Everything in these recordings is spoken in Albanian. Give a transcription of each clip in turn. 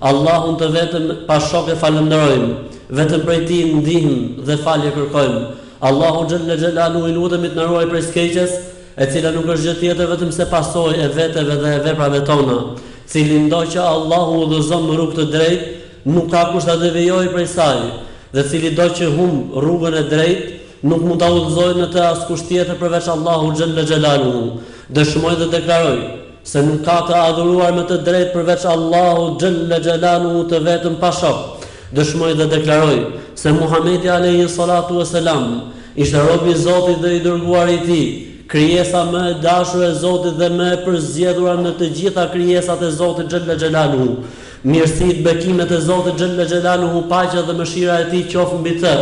Allahun të vetëm pa shok e falënderojmë, vetëm prej Tij ndihmë dhe falje kërkojmë. Allahut xhelle xhelaluhu i lutemi të na ruajë prej së keqes, e cila nuk është gjë tjetër vetëm se pasojë e veteve dhe e veprave tona. Cilindo që Allahu udhëzon në rrugë të drejtë, nuk ka kush ta devijojë prej saj, dhe cilido që humb rrugën e drejtë, nuk mund ta udhëzojë në të askush tjetër përveç Allahu xhelle xhelaluhu. Dëshmoj dhe deklaroj. Se nuk ka të adhuruar me të drejtë përveç Allahut xhelle xhelaluhu të vetëm pa shok, dëshmoj dhe deklaroj, se Muhamedi alejhi salatu ue selam, ishte rob i Zotit dhe i dërguari i Tij, krijesa më e dashur e Zotit dhe më e përzgjedhura në të gjitha krijesat e Zotit xhelle xhelaluhu. Mirësitë, bekimet e Zotit xhelle xhelaluhu, paqja dhe mëshira e Tij qoftë mbi të,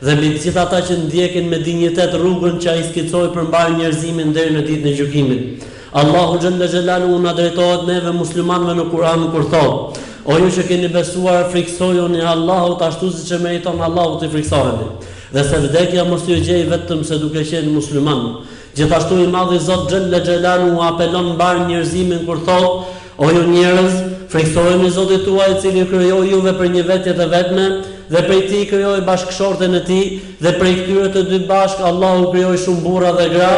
dhe mbi të gjithë ata që ndjekin me dinjitet rrugën që ai skicoi për mbarë njerëzimin deri në Ditën e Gjykimit. Allahu xhelle xhelaluhu na drejtohet neve muslimanëve në Kur'an kur thotë, O ju që keni besuar, frikësojuni Allahut ashtu siç e meriton Allahu t'i frikësoheni, dhe se vdekja mos ju gjejë vetëm se duke qenë muslimanë. Gjithashtu i madhi Zot xhelle xhelaluhu u apelon mbarë njerëzimin kur thotë, O ju njerëz, frikësoheni Zotit tuaj i cili krijoi juve prej një vetje të vetme dhe prej tij krijoi bashkëshorten e tij dhe prej këtyre të dy bashkë Allahu krijoi shumë burra dhe gra,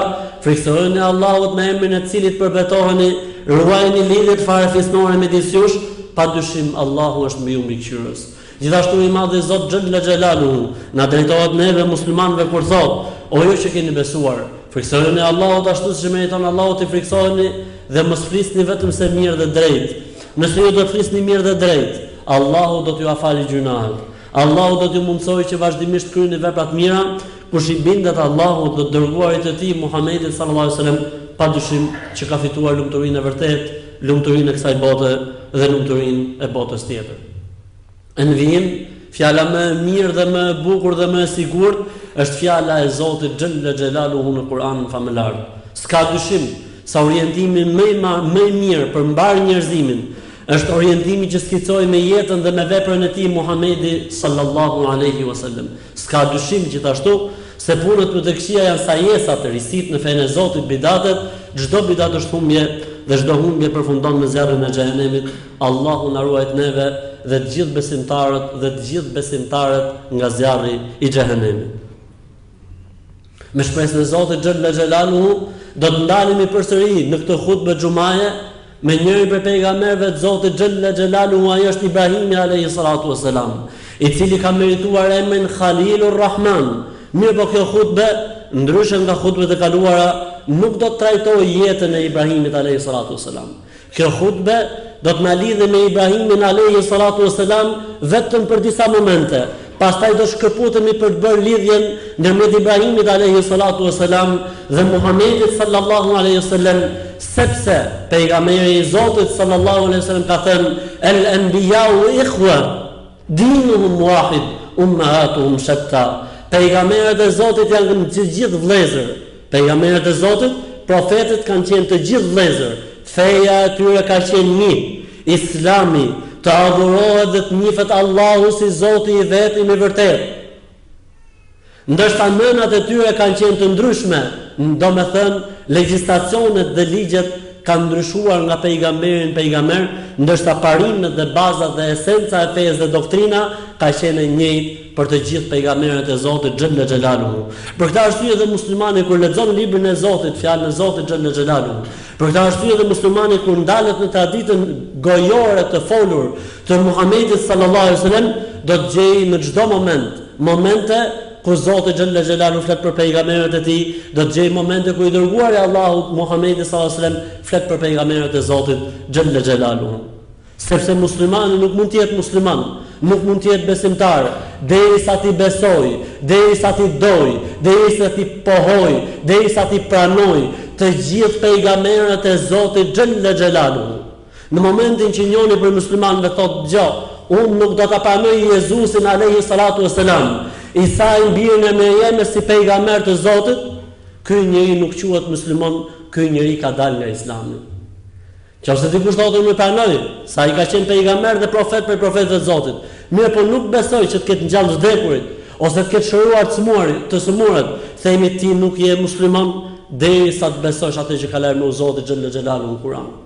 frikësoheni Allahut me emrin e të cilit përbetoheni, ruajini lidhjet farefisnore midis jush, pa dyshim Allahu është mbi ju mbikëqyrës. Gjithashtu i Madhi Zot Xhella Xhelaluhu na drejtohet neve muslimanëve kur thotë, O ju që keni besuar! Frikësoheni Allahut ashtu siç e meriton Allahu t'i frikësoheni dhe mos flisni vetëm se mirë dhe drejt. Nëse ju do të flisni mirë dhe drejt, Allahu do t'jua falë gjynahët. Allahu do t'ju mundësojë që vazhdimisht të kryeni vepra të mira, kush i bindet Allahut dhe të Dërguarit të Tij Muhamedit sallallahu alejhi ve sellem, pa dyshim që ka fituar lumturinë e vërtetë, lumturinë e kësaj bote dhe lumturinë e botës tjetër. Në vijim, fjala më e mirë dhe më e bukur dhe më e sigurt është fjala e Zotit xhelle xhelaluhu në Kur'anin famëlartë. S'ka dyshim se orientimi më i më i mirë për mbarë njerëzimin është orientimi që skicoi me jetën dhe me veprën e tij Muhamedi sallallahu alaihi wasallam. S'ka dyshim gjithashtu se punët më të këqija janë sajesat, risitë në fenë e Zotit, bidatet, çdo bidat është humbje dhe çdo humbje përfundon me zjarrin e xhehenemit. Allahu na ruajtë neve dhe të gjithë besimtarët dhe të gjithë besimtaret nga zjarri i xhehenemit. Me shpresë në Zotin xhalla xhelaluhu do të ndalemi përsëri në këtë hutbe xhumaje me njërin prej pejgamberëve të Zotit xhalla xhelaluhu ai është Ibrahimi alayhi salatu wasalam, i cili ka merituar emrin Halilur Rahman. Mirëpo kjo hutbe, ndryshe nga hutbet e kaluara, nuk do të trajtojë jetën e Ibrahimit alayhi salatu wasalam. Kjo hutbe do të na lidhë me Ibrahimin alejhi salatu ue selam vetëm për disa momente, pastaj do shkëputemi për të bërë lidhjen ndërmjet Ibrahimit alejhi salatu ue selam dhe Muhamedit sallallahu alejhi ue selem, sepse Pejgamberi i Zotit sallallahu alejhi ue selem ka thënë, El enbijau ihwe, Dinuhum wahid ummahatuhum shatta Pejgamberët e Zotit janë të gjithë vëllezër. Pejgamberët e Zotit, profetët kanë qenë të gjithë vëllezër. Feja e tyre ka qenë një, Islami, të adhurohet dhe të njifet Allahu si Zoti i vetëm i vërtetë. Ndërsa nënat e tyre kanë qenë të ndryshme, domethënë legjislacionet dhe ligjet kanë ndryshuar nga pejgamberi në pejgamber, ndërsa parimet dhe bazat dhe esenca e fesë dhe doktrina ka qenë e njëjtë për të gjithë pejgamberët e Zotit xhelle xhelaluhu. Për këtë arsye dhe muslimani kur lexon librin e Zotit, fjalën e Zotit xhelle xhelaluhu. Për këtë arsye dhe muslimani kur ndalet në traditën gojore të folur, Të Muhamedit sallallahu alejhi ve selem do të gjejë në çdo moment momente ku Zoti xhalla xhelaluhu flet për pejgamberët e tij, do të gjejë momente ku i dërguari i Allahut Muhamedi sallallahu alejhi ve selem flet për pejgamberët e Zotit xhalla xhelaluhu. Sepse muslimani nuk mund të jetë musliman, nuk mund të jetë besimtar derisa t'i besojë, derisa t'i dojë, derisa t'i pohojë, derisa t'i pranojë të gjithë pejgamberët e Zotit xhalla xhelaluhu. Në momentin që njoni prej muslimanëve thotë, Jo, unë nuk do ta pranoj Jezusin alejhi salatu ue selam, Isain birin e Merjemës si pejgamber të Zotit, ky njeri nuk quhet musliman, ky njeri ka dalë nga Islami. Qoftë se dikush thotë unë e pranoj se ai ka qenë pejgamber dhe profet prej profetëve të Zotit, mirëpo nuk besoj që të ketë ngjallë të vdekurit ose të ketë shëruar të smurit, të sëmurët, themi ti nuk je musliman derisa të besosh atë që ka lajmëruar Zoti xhelle xhelaluhu në Kur'an.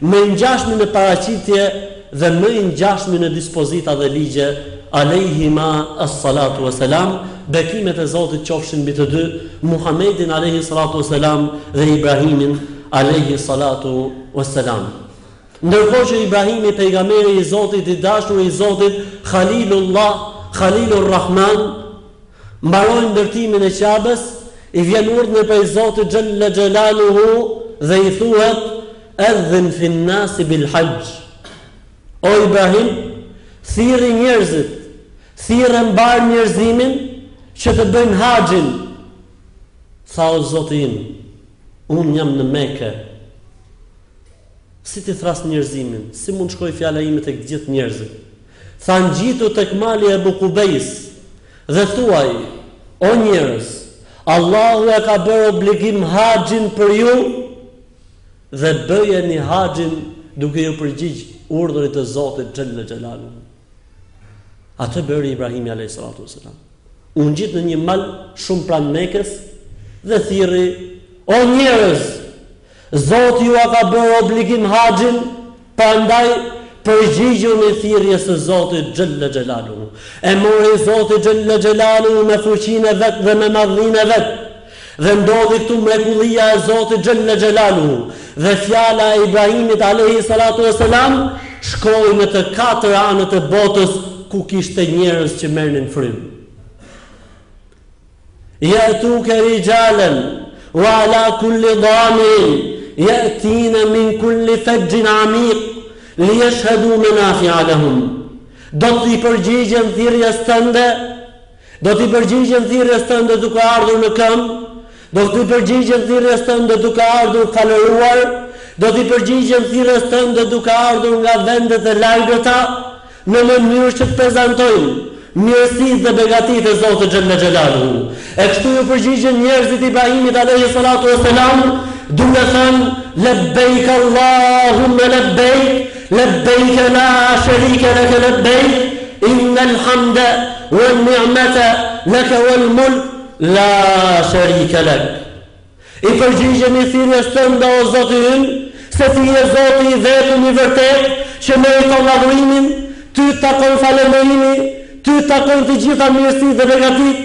Më i ngjashmi në paraqitje dhe më i ngjashmi në dispozita dhe ligje, alejhima es-salatu ves-selam, bekimet e Zotit qofshin mbi të dy, Muhamedin alejhi s-salatu ves-selam dhe Ibrahimin alejhi s-salatu ves-selam. Ndërkohë që Ibrahimi, pejgamberi i Zotit, i dashuri i Zotit, Khalilullah, Khalilur-Rrahman, mbaron ndërtimin e Qabes, i vjen urdhni prej Zotit xhelle xhelaluhu dhe i thuhet, Edhin fi nnasi bil hajj, O Ibrahim, thirri njerëzit, thirre mbarë njerëzimin që të bëjnë haxhin. Tha o Zoti im, unë jam në Mekë, Si t'i thrras njerëzimin, si mund të shkojë fjala ime tek të gjithë njerëzit? Tha ngjitu tek mali i Ebu Kubejs dhe thuaj, O njerëz, Allahu e ka bërë obligim haxhin për ju dhe bëjeni haxhin duke iu përgjigj urdhrit të Zotit xhelle xhelaluhu. Atë bëri Ibrahimi alejhi salatu vesselam. U ngjit në një mal shumë pranë Mekës dhe thirri: "O njerëz, Zoti jua ka bërë obligim haxhin, prandaj përgjigjuni thirrjes së Zotit xhella xhelaluhu." E mori Zoti xhella xhelaluhu me fuqinë e vet dhe me madhninë e vet. Dhe ndodhi këtu mrekullia e Zotit xhelle xhelaluhu dhe fjala e Ibrahimit alejhi salatu ue selam shkoi në të katër anët e botës ku kishte njerëz që merrnin frymë. Ya'tuke rijalen wa ala kulli dhamirin ya'tina min kulli fajjin amiq li yashhadu manafi'a lahum. Do t'i përgjigjen thirrjes tënde Do t'i përgjigjen thirrjes tënde duke ardhur në këmbë, do t'i përgjigjen thirrjes tënde duke ardhur kalëruar, do t'i përgjigjen thirrjes tënde duke ardhur nga vendet e largëta, në mënyrë që të prezantojnë mirësitë dhe begatitë e Zotit xhelle xhelaluhu. E kështu iu përgjigjën njerëzit Ibrahimit alejhi salatu ue selam, duke thënë, Lebejk Allahumme lebejk, Lebejke la sherike leke lebejk Innel hamde Wal ni'mete Leke wal mulk La sherike lek I përgjigjemi thirrjes tënde o Zoti ynë, se Ti je Zoti i vetëm i vërtetë që meriton adhurimin, Ty të takon falënderimi, Ty të takojnë të gjitha mirësitë dhe begatitë,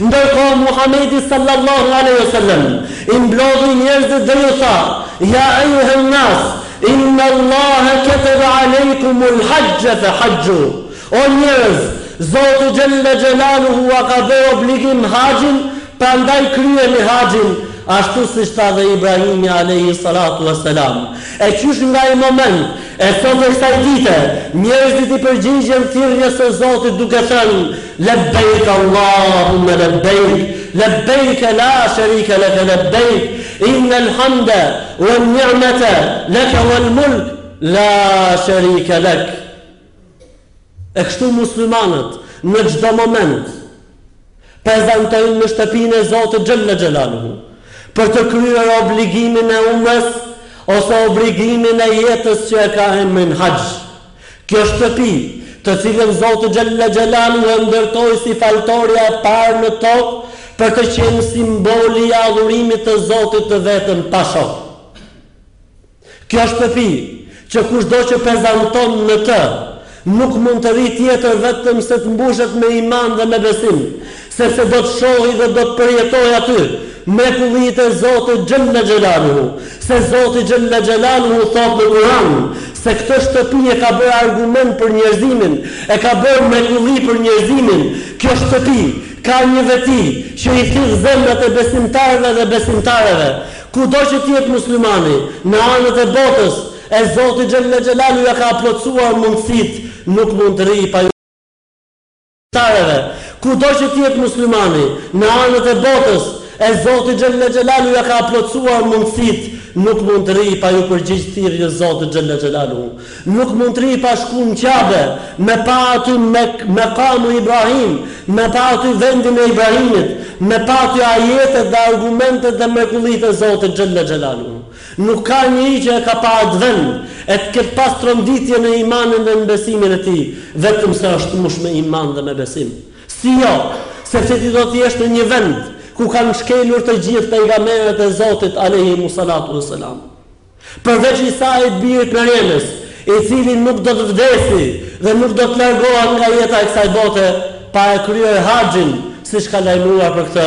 Ndërkohë Muhamedi sallallahu alejhi ue sellem i mblodhi njerëzit dhe u tha, Ja ejuhen nas, inna Allahe ketebe alejkumul hajje fe hajju, O njerëz, Zoti xhelle xhelaluhu ua ka bërë obligim haxhin, prandaj kryeni haxhin, ashtu siç tha dhe Ibrahimi alejhi salatu ue selam. E qysh nga ai moment e sot e kësaj dite, njerëzit i përgjigjen thirrjes së Zotit duke thënë, Lebejk Allahumme lebejk lebejke la sherike leke lebejk innel hamde wen ni'mete leke wel mulk la sherike lek E kështu muslimanët në çdo moment prezantojnë në shtëpinë e Zotit xhelle xhelaluhu për të kryer obligimin e umres ose obligimin e jetës që e ka emrin haxh. Kjo shtëpi, të cilën Zoti xhelle xhelaluhu e ndërtoi si faltorja e parë në tokë për të qenë simboli i adhurimit të Zotit të vetëm pa shok. Kjo shtëpi, që kushdo që prezanton në të, nuk mund të rri tjetër vetëm se të mbushet me iman dhe me besim, sepse do të shohë dhe do të përjetojë aty mrekullitë e Zotit xhelle xhelaluhu, se Zoti xhelle xhelaluhu thotë në Kur'an se këtë shtëpi e ka bërë argument për njerëzimin, e ka bërë mrekulli për njerëzimin, kjo shtëpi ka një veti që i thirr zemrat e besimtarëve dhe besimtareve, kudo që të jetë muslimani në anët e botës, e Zoti xhelle xhelaluhu ia ka plotësuar mundësitë, nuk mund të rrijë pa ju. Tareve, kudo që të jetë muslimani, në anët e botës, e Zoti xhelle xhelalu ja ka plotësuar mundësitë, nuk mund të rrijë pa ju përgjigj thirrjes së Zotit xhelle xhelalu, nuk mund të rrijë pa shku në Qabe, me pa aty Mekamu Ibrahim, me pa aty vendin e Ibrahimit, me pa aty ajetet dhe argumentet dhe mrekullitë e Zotit xhelle xhelalu. Nuk ka njeri që e ka pa atë vend, e të ketë pas tronditje në imanin dhe në besimin e tij, vetëm se është mush me iman dhe me besim. Si jo, sepse ti do të jesh në një vend, ku kanë shkelur të gjithë pejgamberët e Zotit, alejhimu salatu ve selam. Përveç Isait, birit Merjemes, i cili nuk do të vdesi dhe nuk do të largohet nga jeta e kësaj bote, pa e kryer haxhin, siç ka lajmëruar për këtë,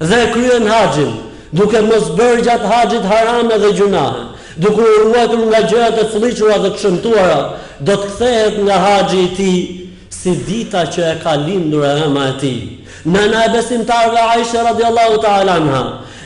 Dhe e kryen haxhin, duke mos bërë gjatë haxhit harame dhe gjunahe, duke u ruajtur nga gjërat e flliqura dhe të shëmtuara, do të kthehet nga haxhi i tij si dita që e ka lindur e ëma e tij. Nëna e besimtarëve Aishe radijallahu ta'ala anha,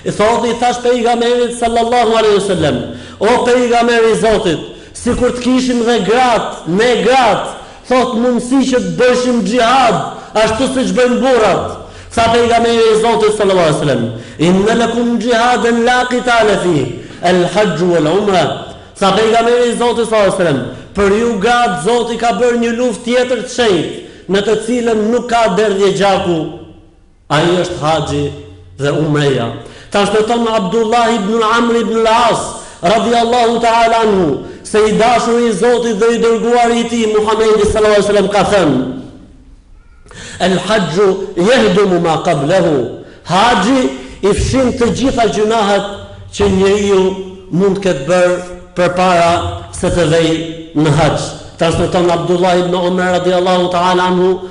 thotë, i thashë Pejgamberit sallallahu alejhi ve sellem, O Pejgamber i Zotit, sikur të kishim dhe gratë, ne gratë, Thotë mundësi që të bëjshim xhihad ashtu siç bëjnë burrat. Tha Pejgamberi i Zotit sallallahu alejhi ve selem, Inne lekum xhihaden la qitale fih, El haxhu vel umra. Tha Pejgamberi i Zotit sallallahu alejhi ve selem, Për ju gratë Zoti ka bërë një luftë tjetër të shenjtë, në të cilën nuk ka derdhje gjaku. Ai është haxhi dhe umreja. Transmeton Abdullah ibn Amr ibn al-As, radijallahu ta'ala anhu, se i dashuri i Zotit dhe i dërguari i tij Muhamedi sallallahu alaihi wasallam ka thënë: El-hajju jehdumu ma qablahu. Haxhi i fshin të gjitha gjynahet që njeriu mund të ketë bërë përpara se të vejë në haxh. Transmeton Abdullah ibn Omer radijallahu ta'ala anhu,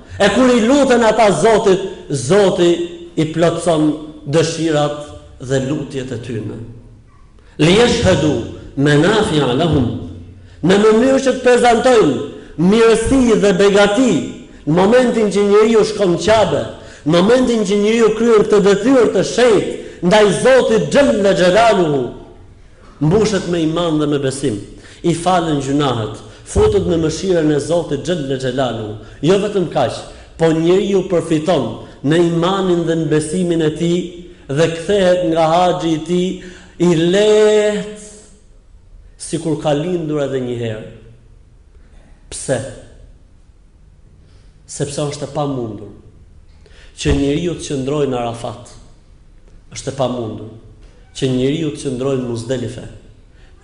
E kur i luten ata Zotit, Zoti i plotëson dëshirat dhe lutjet e tyne. Liyashhadu manafi'a lahum, në mënyrë që të prezantojnë mirësi dhe begati në momentin që njeriu shkon në Qabe, në momentin që njeriu kryen këtë detyrë të shenjtë ndaj Zotit xhelle xhelaluhu. Mbushet me iman dhe me besim, i falen gjynahet, futet në mëshirën e Zotit xhelle xhelaluhu. Jo vetëm kaq, po njeriu përfiton në imanin dhe në besimin e tij dhe kthehet nga haxhi i tij i lehtë sikur ka lindur edhe një herë. Pse? Sepse është e pamundur që njeriu të qëndrojë në Arafat. Është e pamundur që njeriu të qëndrojë në Muzdelife.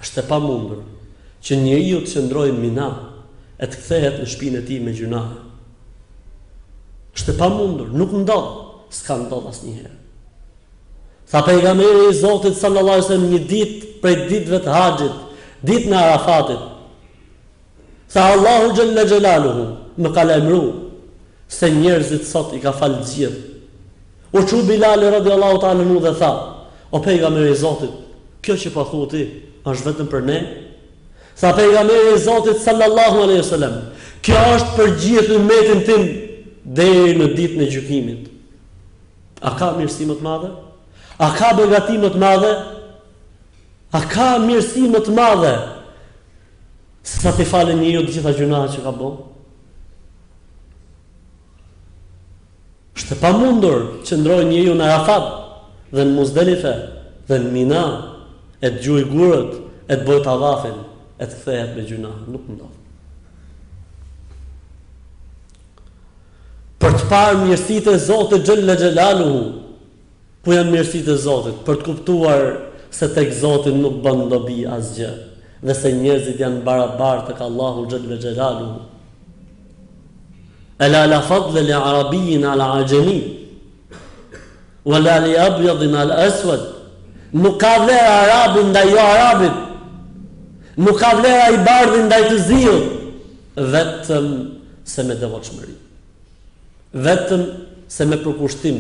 Është e pamundur që njeriu të qëndrojë në Mina e të kthehet në shpinën e tij me gjynahe. Është e pamundur, nuk ndodh, s'ka ndodh asnjëherë. Tha pejgamberi i Zotit sallallahu alajhi wasallam një ditë prej ditëve të haxhit, ditën e Arafatit. Tha Allahu xhelle xhelaluhu, Më ka lajmëru, se njerëzit sot i ka falë të gjithë. U çu Bilali radijallahu taala anhu dhe tha, O Pejgamberi i Zotit, kjo që po thu ti, është vetëm për ne? Tha Pejgamberi i Zotit sallallahu alaihi wasallam, kjo është për gjithë ymetin tim deri në ditën e gjykimit. A ka mirësi më të madhe? A ka begati më të madhe? A ka mirësi më të madhe? Sa t'i falen njeriut të gjitha gjynahet që ka bo? Është e pamundur të qëndrojë njeriu në Arafat dhe në Muzdelife dhe në Mina e të gjujë gurët e të bëjë tavafin e të kthehet me gjynahe, nuk ndodh. Për të parë mirësitë e Zotit xhelle xhelaluhu, Ku janë mirësitë e Zotit? Për të kuptuar se tek Zoti nuk bën dobi asgjë dhe se njerëzit janë barabartë tek Allahu xhelle xhelaluhu. Ela la fadle li arabijin ala axhemi, wa la li abjadin ala eswed. Nuk ka vlerë arabi ndaj jo arabit. Nuk ka vlerë i bardhi ndaj të ziut, vetëm se me devotshmëri. Vetëm se me përkushtim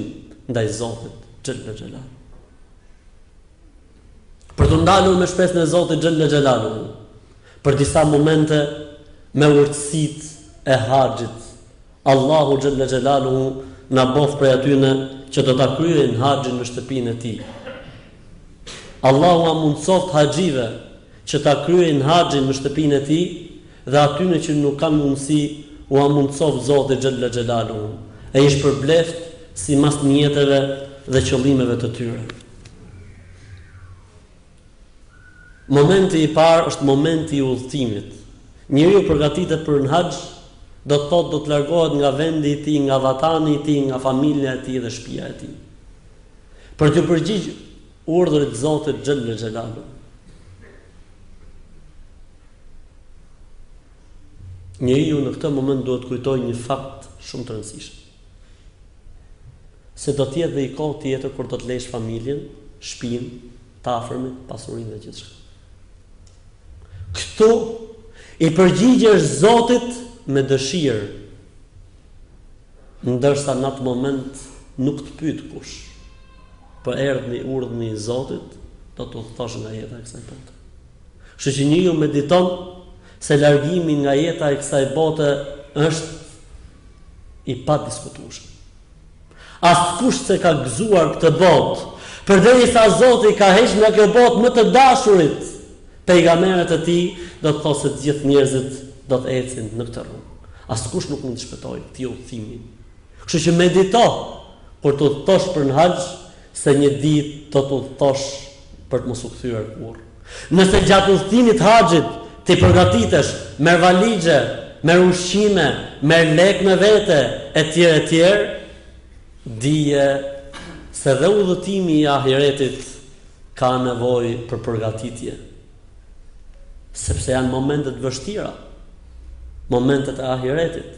ndaj Zotit xhelle xhelaluhu. Për t'u ndalur me shpresën e Zotit xhelle xhelaluhu. Për disa momente me urtësitë e haxhit. Allahu xhelle xhelaluhu na boft prej atyne që do ta kryejnë haxhin në shtëpinë e tij. Allahu ua mundsoft haxhive që ta kryejnë haxhin në shtëpinë e tij, dhe atyne që nuk kanë mundësi ua mundësoftë Zoti xhella xhelaluhu e i shpërbleftë simas nijeteve dhe qëllimeve të tyre. Momenti i parë është momenti i udhëtimit. Njeriu përgatitet për në haxh, do të thotë do të largohet nga vendi i tij, nga vatani i tij, nga familja e tij dhe shpija e tij. Për t'ju përgjigjur, urdhrit Zotit xhelle xhelaluhu. Njeriu në këtë moment duhet të kujtojë një fakt shumë të rëndësishëm. Se do të jetë dhe i kohë tjetër kur do të lësh familjen, shpinë, të afërmit, pasurinë dhe gjithçka. Këtu i përgjigjesh Zotit me dëshirë. Ndërsa në atë moment nuk të pyet kush. Po erdhi urdhni i Zotit do të udhëtosh nga jeta e kësaj bote. Kështu që njeriu mediton se largimi nga jeta e kësaj bote është i padiskutueshëm. Askush s'e ka gëzuar këtë botë, përderisa Zoti ka heq nga kjo botë më të dashurit, pejgamerët e tij, do të thotë se të gjithë njerëzit do të ecin në këtë rrugë. Askush nuk mund të shpëtojë këtij udhëtimi. Kështu që medito kur të udhëtosh për në haxh se një ditë do të udhëtosh për të mos u kthyer kurrë. Nëse gjatë udhëtimit të haxhit ti përgatitesh, merr valixhe, merr ushqime, merr lekë me vete etj etj, dije se dhe udhëtimi i ahiretit ka nevojë për përgatitje, sepse janë momente të vështira, momentet e ahiretit.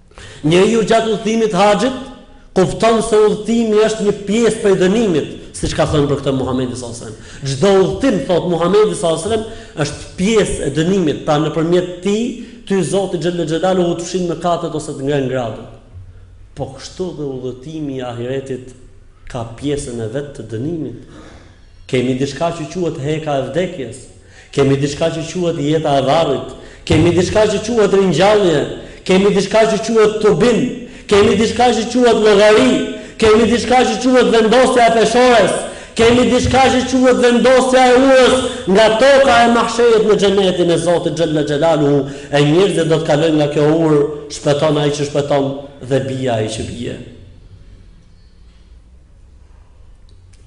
Njeriu gjatë udhëtimit të haxhit kupton se udhëtimi është një pjesë prej dënimit, siç ka thënë për këtë Muhamedi sallallahu alajhi wasallam. Çdo udhëtim thotë Muhamedi sallallahu alajhi wasallam është pjesë e dënimit, pra nëpërmjet tij ty Zoti xhelle xhelaluhu të fshin mëkatet ose të ngren gradët. Po kështu dhe udhëtimi i ahiretit ka pjesën e vet të dënimit. Kemi diçka që quhet heka e vdekjes. Kemi diçka që quhet jeta e varrit, kemi diçka që quhet ringjallje, kemi diçka që quhet tubim, kemi diçka që quhet llogari, kemi diçka që quhet vendosja e peshores, kemi diçka që quhet vendosja e urës nga toka e mahsherit në xhenetin e Zotit xhella xhelaluhu e njerëzit do të kalojnë nga kjo urë, shpëton ai që shpëton dhe bie ai që bie.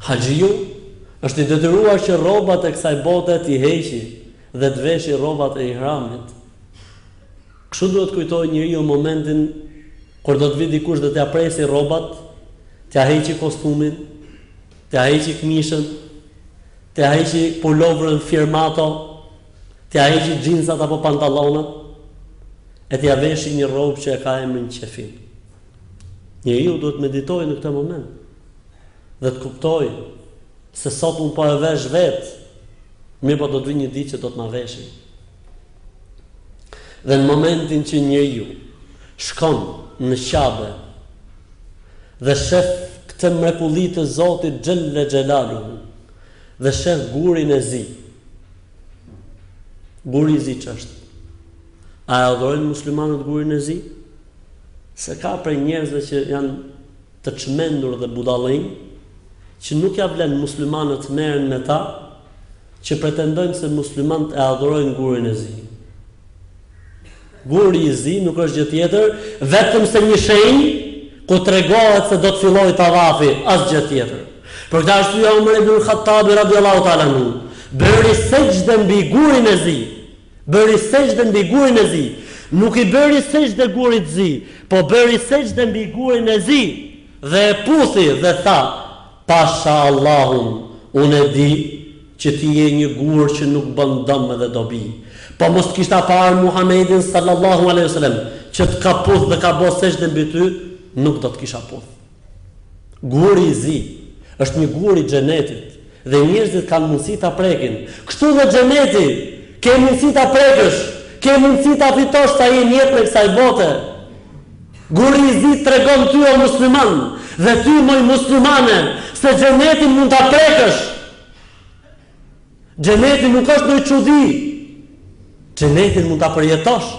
Haxhiu është i detyruar që rrobat e kësaj bote t'i heqi dhe të veshi rrobat e ihramit. Kështu duhet të kujtojë njeriu momentin kur do të vi dikush dhe t'ia presi rrobat, t'ia heqi kostumin, t'ia heqi këmishën, t'ia heqi pulovrën firmato, t'ia heqi xhinsat apo pantallonat e t'ia veshi një rrobë që e ka emrin qefin. Njeriu duhet të meditojë në këtë moment dhe të kuptojë se sot unë po e vesh vetë, mirëpo do të vi një ditë që do të ma veshin. Dhe në momentin që njeriu shkon në qabe dhe shef këtë mrekulli të Zotit Xhelle Xhelaluhu dhe shef gurin e zi. Guri i zi ç'është? A e adhurojnë muslimanët gurin e zi? Se ka prej njerëzve që janë të çmendur dhe budallenj, që nuk ja vlen muslimanët merren me ta, që pretendojnë se muslimanët e adhurojnë Gurin e Zi. Guri i Zi nuk është gjë tjetër, vetëm se një shenjë ku tregohet se do të fillojë tavafi, asgjë tjetër. Për këtë arsye Omer ibnul Hattabi radiallahu ta'ala anhu bëri sexhde mbi Gurin e Zi. Bëri sexhde mbi gurin e zi. Nuk i bëri sexhde gurit zi, po bëri sexhde mbi gurin e zi dhe e puthi dhe tha, Pasha Allahun, unë e di që ti je një gur që nuk bën dëm dhe dobi. Po mos të kisha parë Muhamedin, sallallahu alejhi ve selem, që të ka puth dhe ka bo sexhde mbi ty, nuk do të kisha puth. Guri i zi është një gur i xhenetit dhe njerëzit kanë mundësi ta prekin. Kështu dhe xheneti, ke mundësi ta prekësh, ke mundësi ta fitosh, sa je në jetën e kësaj bote. Guri i zi tregon ty o musliman dhe ty moj muslimane se xhenetin mund ta prekësh. Xheneti nuk është ndonjë çudi. Xhenetin mund ta përjetosh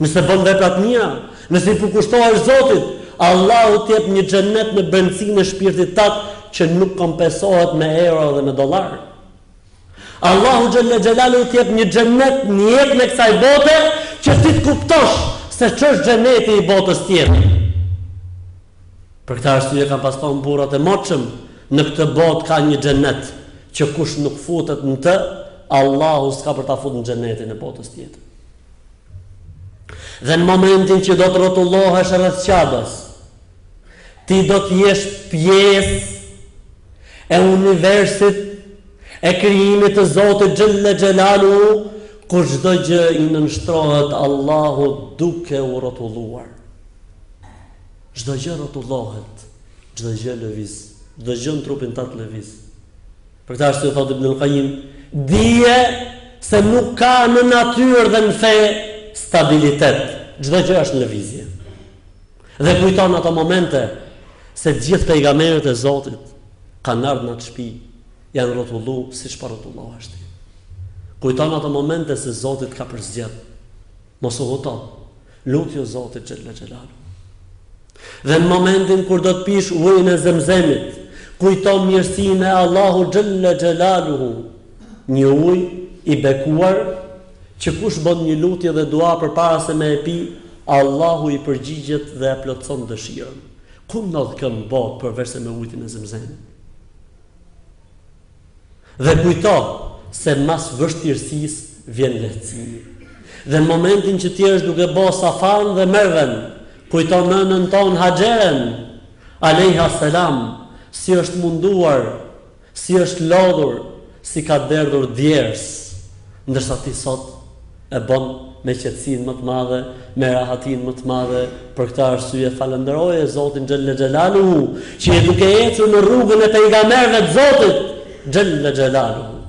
nëse bën vepra të mira, nëse i përkushtohesh Zotit. Allahu të jep një xhenet në brendësinë e shpirtit tat që nuk kompensohet me euro dhe me dollarë. Allahu xhelle xhelaluhu të jep një xhenet në jetën e kësaj bote që ti të kuptosh se ç'është xheneti i botës tjetër. Për këtë arsye kanë pas thonë burrat e moçëm, në këtë botë ka një xhenet, që kush nuk futet në të, Allahu s'ka për ta fut në xhenetin e botës tjetër. Dhe në momentin që do të rrotullohesh rreth Qabës, ti do të jesh pjesë e universit e krijimit të Zotit Xhelle Xhelaluhu, ku çdo gjë i nënshtrohet Allahut duke u rrotulluar. Çdo gjë rrotullohet, çdo gjë lëviz, çdo gjë në trupin tënd lëviz. Për këtë arsye thotë Ibn al-Qayyim, dije se nuk ka në natyrë dhe në fe stabilitet, çdo gjë është në lëvizje. Dhe kujton ato momente se të gjithë pejgamberët e Zotit kanë ardhur në atë shtëpi, janë rrotulluar siç po rrotullohesh ti. Kujton ato momente se Zoti ka përzgjedh. Mos u huto. Lutju Zotit xhella xhelaluhu. Dhe në momentin kur do të pish ujin e Zemzemit, kujto mirësinë e Allahut xhella xhelaluhu. Një ujë i bekuar që kush bën një lutje dhe dua përpara se me e pi, Allahu i përgjigjet dhe e plotëson dëshirën. Ku ndodh kjo në botë përveçse me ujin e Zemzemit? Dhe kujto se mas vështirësisë vjen lehtësi. Dhe në momentin që ti je duke bo Safanë dhe Merven, kujto nënën tonë Haxheren, alejha selam, si është munduar, si është lodhur, si ka derdhur djersë, ndërsa ti sot e bën me qetësinë më të madhe, me rahatinë më të madhe, për këtë arsye falënderoje Zotin xhelle xhelaluhu që je duke ecur në rrugën e pejgamberëve të Zotit xhelle xhelaluhu.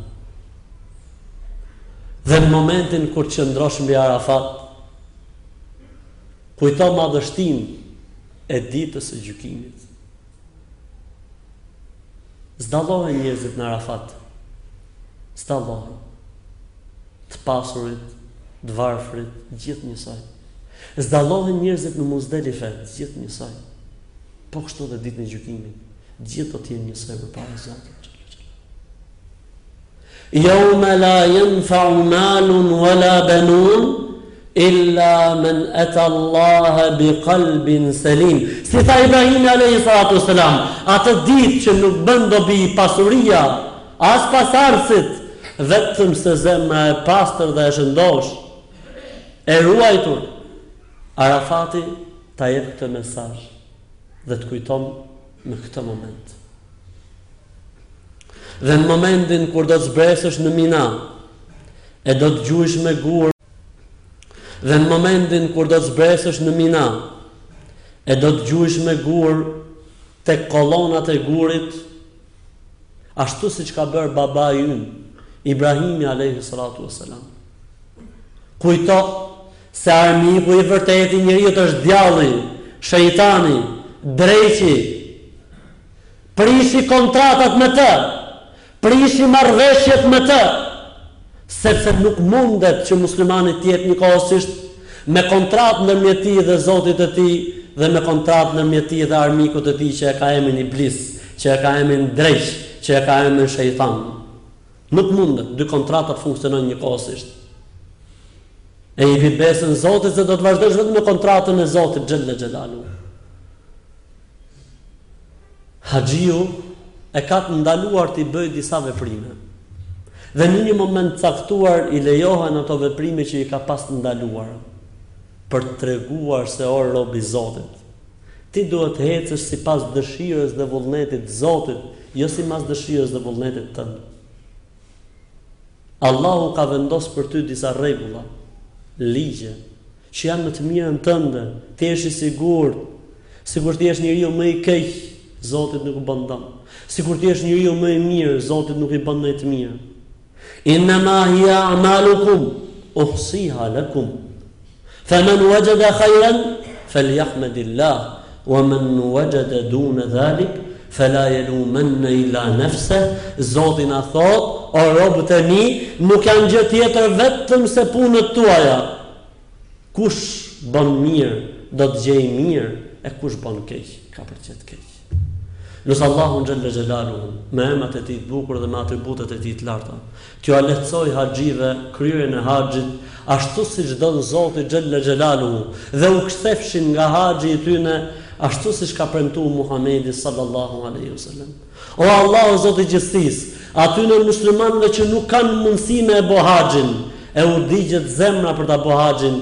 Dhe në momentin kur qëndrosh mbi Arafat, kujto madhështinë e ditës së gjykimit. S'dallohen njerëzit në Arafat. S'dallohen. Të pasurit, të varfrit, gjithë njësoj. S'dallohen njerëzit në Muzdelife, gjithë njësoj. Po kështu edhe ditën e gjykimit, gjithë do të jenë njësoj përpara Zotit. Yawma la yanfa'u malun wala banun illa men ata Allaha bi qalbin salim. Si tha Ibrahimi alejhi salatu was salam, atë ditë që nuk bën dobi pasuria, as pasardhësit, vetëm se zemra e pastër dhe e shëndoshë, e ruajtur. Arafati ta jep këtë mesazh dhe të kujton me këto momente. Dhe në momentin kur do të zbresësh në Mina, e do të gjuish me gurë. Dhe në momentin kur do të zbresësh në Mina, e do të gjuish me gurë te kolonat e gurit, ashtu siç ka bërë babai ynë, Ibrahimi alejhi salatu ue selam. Kujto se armiku i vërtetë i njeriut është djalli, shejtani, dreqi, Prishi kontratat me të, prishi marrëveshjet me të, sepse nuk mundet që muslimani të jetë njëkohësisht me kontratë ndërmjet tij dhe Zotit të tij dhe me kontratë ndërmjet tij dhe armikut të tij që e ka emrin Iblis, që e ka emrin dreq, që e ka emrin shejtan. Nuk mundet, dy kontrata të funksionojnë njëkohësisht. E i vë besën Zotit se do të vazhdojsh vetëm me kontratën e Zotit xhelle xhelaluhu. Haxhiu e ka të ndaluar t'i bëjë disa veprime. Dhe në një moment caktuar i lejohen ato veprime që i ka pas të ndaluar për të treguar se or rob i Zotit, ti duhet të ecësh sipas dëshirës dhe vullnetit të Zotit, jo sipas dëshirës dhe vullnetit tënd. Allahu ka vendos për ty disa rregulla, ligje, Që janë në të mirën tënde, të jesh i sigurt, sikur të jesh njeriu më i keq, Zotit nuk i bën dëm. Sikur të jesh njeriu më i mirë, Zotit nuk i bën ndonjë të mirë. Innama hiya a'malukum uhsiha lakum. Faman wajada khayran falyahmadillah wa man wajada duna dhalik Fela yelumenne illa nefseh, Zoti na thotë, o robët e mi, nuk janë gjë tjetër vetëm se punët tuaja. Kush bën mirë, do të gjejë mirë, e kush bën keq, ka për të gjet keq. Lus Allahun xhelle xhelaluhu me emrat e tij të bukur dhe me atributet e tij të larta, T'ua lehtësojë haxhinjve kryerjen e haxhit, ashtu siç don Zoti xhelle xhelaluhu, dhe u kthefshin nga haxhi i tyne, ashtu siç ka premtu Muhamedi sallallahu alejhi ve selem. O Allah o Zot i gjithësisë, atyne muslimanëve që nuk kanë mundësi me e bo haxhin, e u digjet zemra për ta bo haxhin,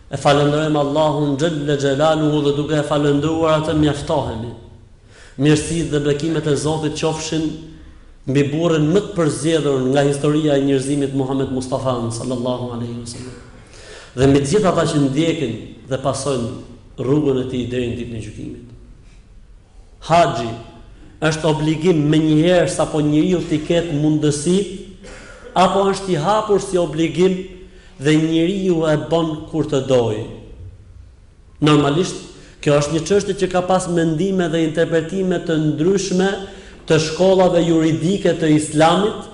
E falënderojmë Allahun xhelle xhelaluhu dhe duke e falënderuar atë mjaftohemi. Mirësi dhe bekimet e Zotit qofshin mbi burrin më të përzgjedhur nga historia e njerëzimit Muhamed Mustafanë sallallahu alejhi ve sellem dhe mbi të gjithë ata që ndjekin dhe pasojnë rrugën e tij deri në ditën e gjykimit. Haxhi, Është obligim menjëherë sapo njeriu t'i ketë mundësitë apo është i hapur si obligim dhe njeriu e bën kur të dojë? Normalisht, kjo është një çështje që ka pas mendime dhe interpretime të ndryshme të shkollave juridike të Islamit,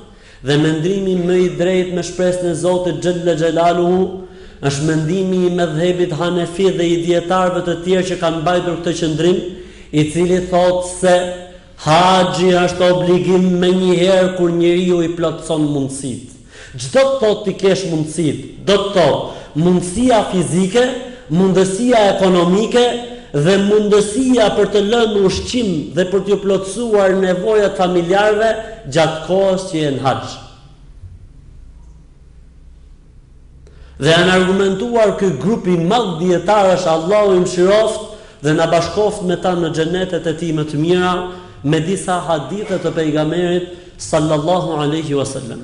Dhe mendimi më i drejtë me shpresën e Zotit xhelle xhelaluhu është mendimi i medhhebit hanefi dhe i dijetarëve të tjerë që kanë mbajtur këtë qëndrim, i cili thotë se haxhi është obligim menjëherë kur njeriu i plotëson mundësitë. Ç'do të thotë t'i kesh mundësitë, do të thotë mundësia fizike Mundësia ekonomike dhe mundësia për të lënë ushqim dhe për t'ju plotësuar nevojat familjarëve gjatë kohës që je në haxh. Dhe janë argumentuar ky grup i madh dijetarësh Allahu i mëshiroftë dhe na bashkoftë me ta në xhenetet e tij më të mira me disa hadithe të Pejgamerit sallallahu alejhi wasallam.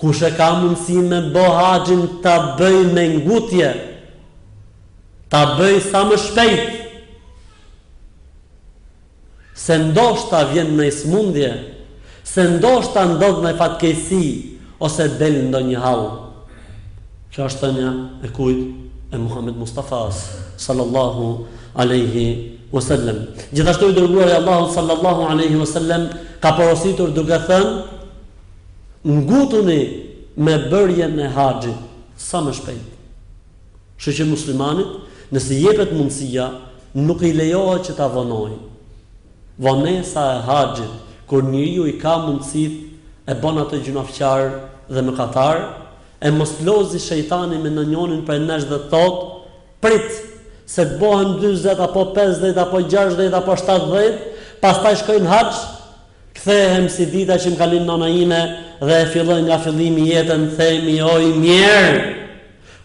Kush e ka mundësi me bo haxhin ta bëjë me ngutje, ta bëjë sa më shpejt, se ndoshta vjen naj sëmundje, se ndoshta ndodh naj fatkeqësi ose del ndonjë hall. Kjo është thënia e kujt? E Muhammed Mustafas sallallahu alaihi wasallam. Gjithashtu i dërguari i Allahut sallallahu alaihi wasallam ka porositur duke thënë Ngutuni me bërjen e haxhit sa më shpejt. Kështu që muslimanit, nëse i jepet mundësia, nuk i lejohet që ta vonojë. Vonesa e haxhit, kur njeriu i ka mundësitë, e bon atë gjynafqar dhe mëkatar, e mos lozi shejtani me ndonjonin prej nesh dhe thotë, Prit, se të bohem dyzet apo pesëdhjetë apo gjashtëdhjetë apo shtatëdhjetë, pastaj shkoj në haxh, Kthehem si dita që më ka lind nëna ime dhe e filloj nga fillimi jetën, themi o i mjerë!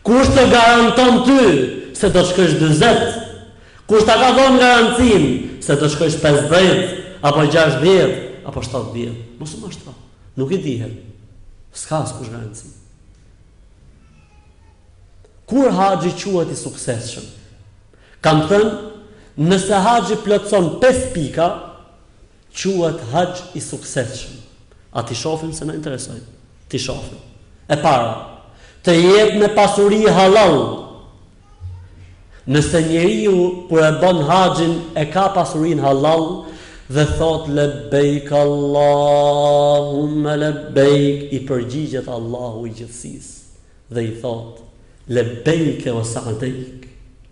Kush të garanton ty se do të shkosh dyzet? Kush ta ka dhënë garancinë se do të shkosh pesëdhjetë apo gjashtëdhjetë apo shtatëdhjetë? Mos u mashtro. Nuk i dihet. S'ka askush garanci. Kur haxhi quhet i suksesshëm? Kanë thënë, nëse haxhi plotëson 5 pika, Quhet haxh i suksesshëm. A t'i shofim se na interesojnë? T'i shofim. E para, të jetë me pasuri hallall. Nëse njeriu kur e bon haxhin e ka pasurinë hallall dhe thotë lebejk Allahumme lebejk, i përgjigjet Allahu i gjithësisë dhe i thotë lebejke we saadejk.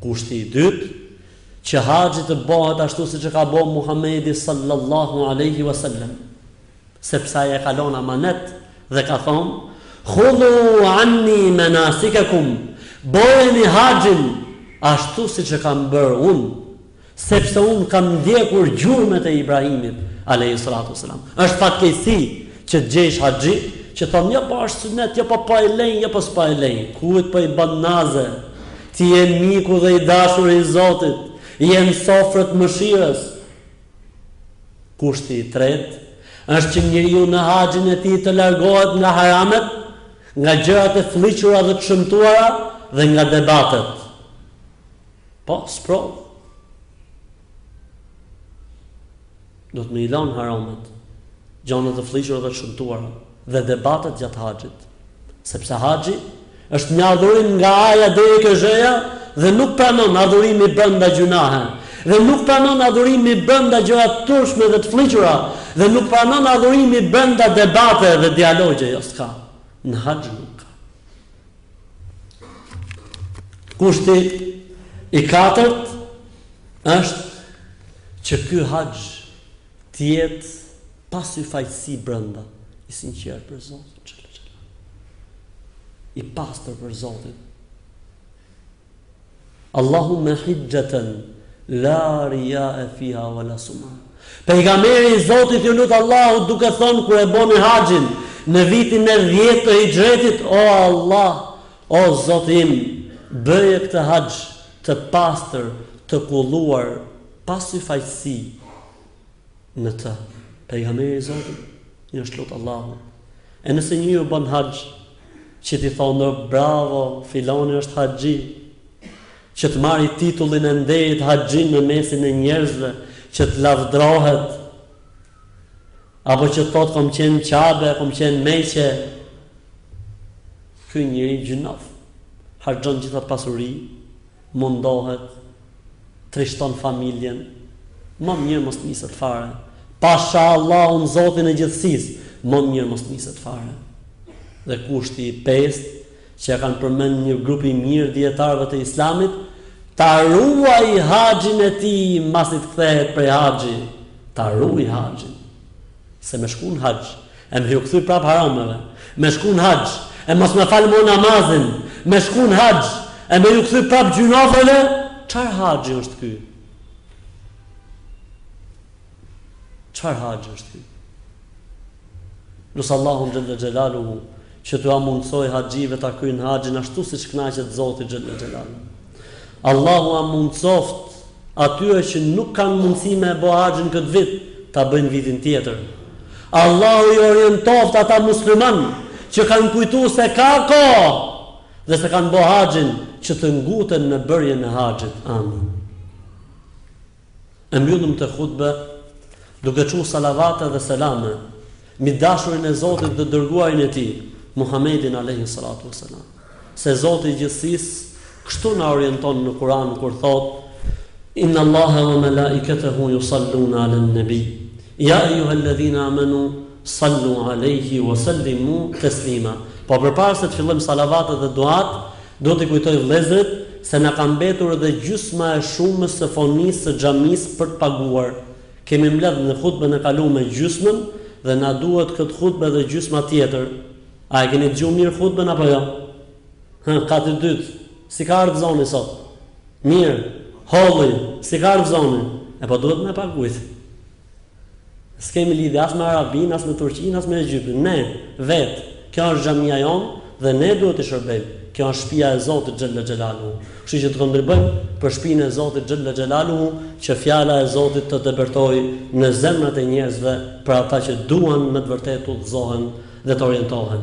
Kushti i dytë, Që haxhi të bohet ashtu siç e ka bërë Muhamedi sallallahu alejhi wa sallam, sepse ai e ka lënë amanet dhe ka thonë, Khudhu anni manasikakum, bojeni haxhin ashtu siç e kam bërë unë, Sepse unë kam ndjekur gjurmët e Ibrahimit, alejhi salatu ue selam. Është fatkeqësi që të gjejsh haxhi që thonë jo po është sunnet, jo po po e lejnë, jo po s'po e lejnë. Kujt po i bën naze? Ti je miku dhe i dashuri i Zotit, je në sofrë të mëshirës. Kushti i tretë është që njeriu në haxhin e tij të largohet nga haramet, nga gjërat e flliqura dhe të shëmtuara dhe nga debatet. Po, sprovë. Domethënë i lanë haramet, gjonat e flliqura dhe të shëmtuara, dhe debatet gjatë haxhit. Sepse haxhi është një adhurim nga a-ja deri te zh-ja, dhe nuk pranon adhurimi brënda gjynahe, dhe nuk pranon adhurimi brënda gjëra të turpshme dhe të flliqura, dhe nuk pranon adhurimi brënda debate dhe dialogje, jo s'ka, në haxh nuk. Kushti i katërt është që ky haxh të jetë pa syfaqësi brenda, i sinqertë për Zotin. I pastër për Zotin. Allahumme hixhxheten la riae fiha ue la suma. Pejgamberi i Zotit ju lut Allahut duke thënë kur e boni haxhin në vitin e dhjetë të hixhretit, o Allah, o Zoti im, bëje këtë haxh të pastër, të kulluar, pa syfaqësi në të. Pejgamberi i Zotit ju është lut Allahut. E nëse njeriu bën haxh që t'i thonë bravo filani është haxhi që të marri titullin e nderit haxhi në mesin e njerëzve që të lavdrohet apo që të thotë kom qenë qabe, kom qenë meqe ky njeri gjynof harxhon gjith at pasuri mundohet trishton familjen më mirë mos të niset fare pasha Allahun Zotin e gjithësisë më mirë mos të niset fare dhe kushti i pestë që e kanë përmend një grup i mirë dijetarëve të Islamit ta ruaj haxhin e tij mbasi të kthehet prej haxhi ta ruaj haxhin Se me shku në haxh e me ju kthy prap harameve, me shku në haxh e mos me fal mo namazin, me shku në haxh e me ju kthy prap gjynafeve, çar haxhi është ky? Çar haxhi është ky? Lus Allahun xhel-le xhelaluhu që t'ua mundësojë haxhive ta kryjnë haxhin ashtu siç kënaqet Zoti xhelle xhelaluhu. Allahu ua mundësoftë atyre që nuk kanë mundësi me e bo haxhin këtë vit, ta bëjnë vitin tjetër. Allahu i orientoftë ata musliman që kanë kujtu se ka kohë dhe s'e kanë bo haxhin që të nguten në bërjen e haxhit. Amin. E mbyllim këtë hutbe duke çu salavate dhe selame mbi dashurin e Zotit dhe dërguarin e Tij, Muhammedin alejhi salatu ue selam. Se Zoti i Gjithësisë kështu na orienton në Kur'an kur thotë: Inna Allahe ue melaiketehu yusallune alen nebi, ya ejuhellezina amenu sallu alejhi ue sellimu teslima. Po përpara se të fillojmë salavatet dhe duat, Do t'i kujtoj vëllezërit se na ka mbetur edhe gjysma e shumës së fonisë së xhamisë për të paguar. Kemi mbledh në hutben e kalume gjysmën dhe na duhet këtë hutbë edhe gjysma tjetër. A e keni dëgju mirë hutben apo jo? Hë, kati i dytë, si ka ardh zoni sot? Mirë. Holli, si ka ardh zoni? E po duhet me e pagujt. S'kemi lidhje as me Arabinë, as me Turqinë, as me Egjiptin. Ne, vetë, kjo është xhamia jonë dhe ne duhet t'i shërbejmë. Kjo është shpia e Zotit xhella xhelaluhu. Kështu që të kontribuojmë për shpinë e Zotit xhella xhelaluhu që fjala e Zotit të depërtojë në zemrat e njerëzve për ata që duan me të vërtetë t'udhëzohen dhe të orientohen.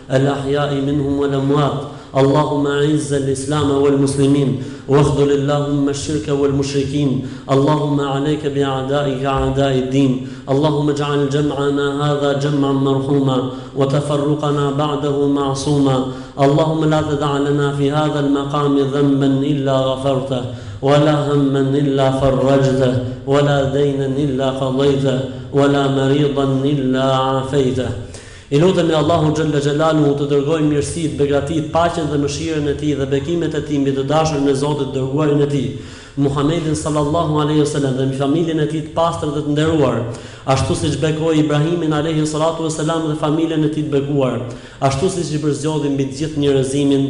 الأحياء منهم والأموات اللهم اعز الاسلام والمسلمين واخذل اللهم الشرك والمشركين اللهم عليك باعدائك اعداء الدين اللهم اجعل جمعنا هذا جمعا مرحوما وتفرقنا بعده معصوما اللهم لا تدع لنا في هذا المقام ذنبا الا غفرته ولا هم إلا فرجته ولا دينا إلا قضيته ولا مريضا إلا عافيته I lutemi Allahut xhelle xhelaluhu të dërgojë mirësitë, begatit, paqen dhe mëshirën e Tij dhe bekimet e Tij mbi të dashurin e Zotit, Dërguarin e Tij, Muhammedin sallallahu alejhi ve selem dhe mbi familjen e tij të pastër dhe të nderuar, ashtu siç bekoi Ibrahimin alejhi salatu ve selam dhe familjen e tij të bekuar, ashtu siç i përzgjodhi mbi të gjithë njerëzimin,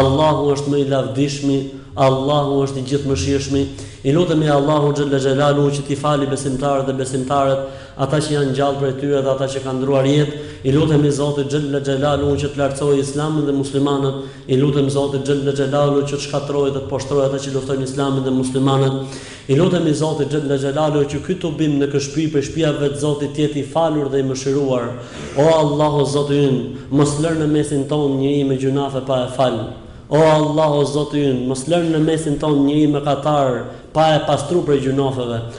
Allahu është më i lavdishmi, Allahu është i gjithëmëshirshmi, i lutemi Allahut xhelle xhelaluhu që t'i fali besimtarët dhe besimtaret, ata që janë gjallë prej tyre dhe ata që kanë ndruar jetë, i lutemi Zotit xhelle xhelaluhu që të lartësojë Islamin dhe muslimanët, i lutemi Zotit xhelle xhelaluhu që të shkatërrojë dhe të poshtrojë ata që luftojnë Islamin dhe muslimanët, i lutemi Zotit xhelle xhelaluhu që ky tubim në këtë shpi prej shpijave të Zotit të jetë i falur dhe i mëshiruar, o Allahu o Zoti ynë, mos lër në mesin tonë njeri me gjynafe pa e fal, o Allahu o Zoti ynë, mos lër në mesin tonë njeri mëkatar pa e pastru prej gjynafeve,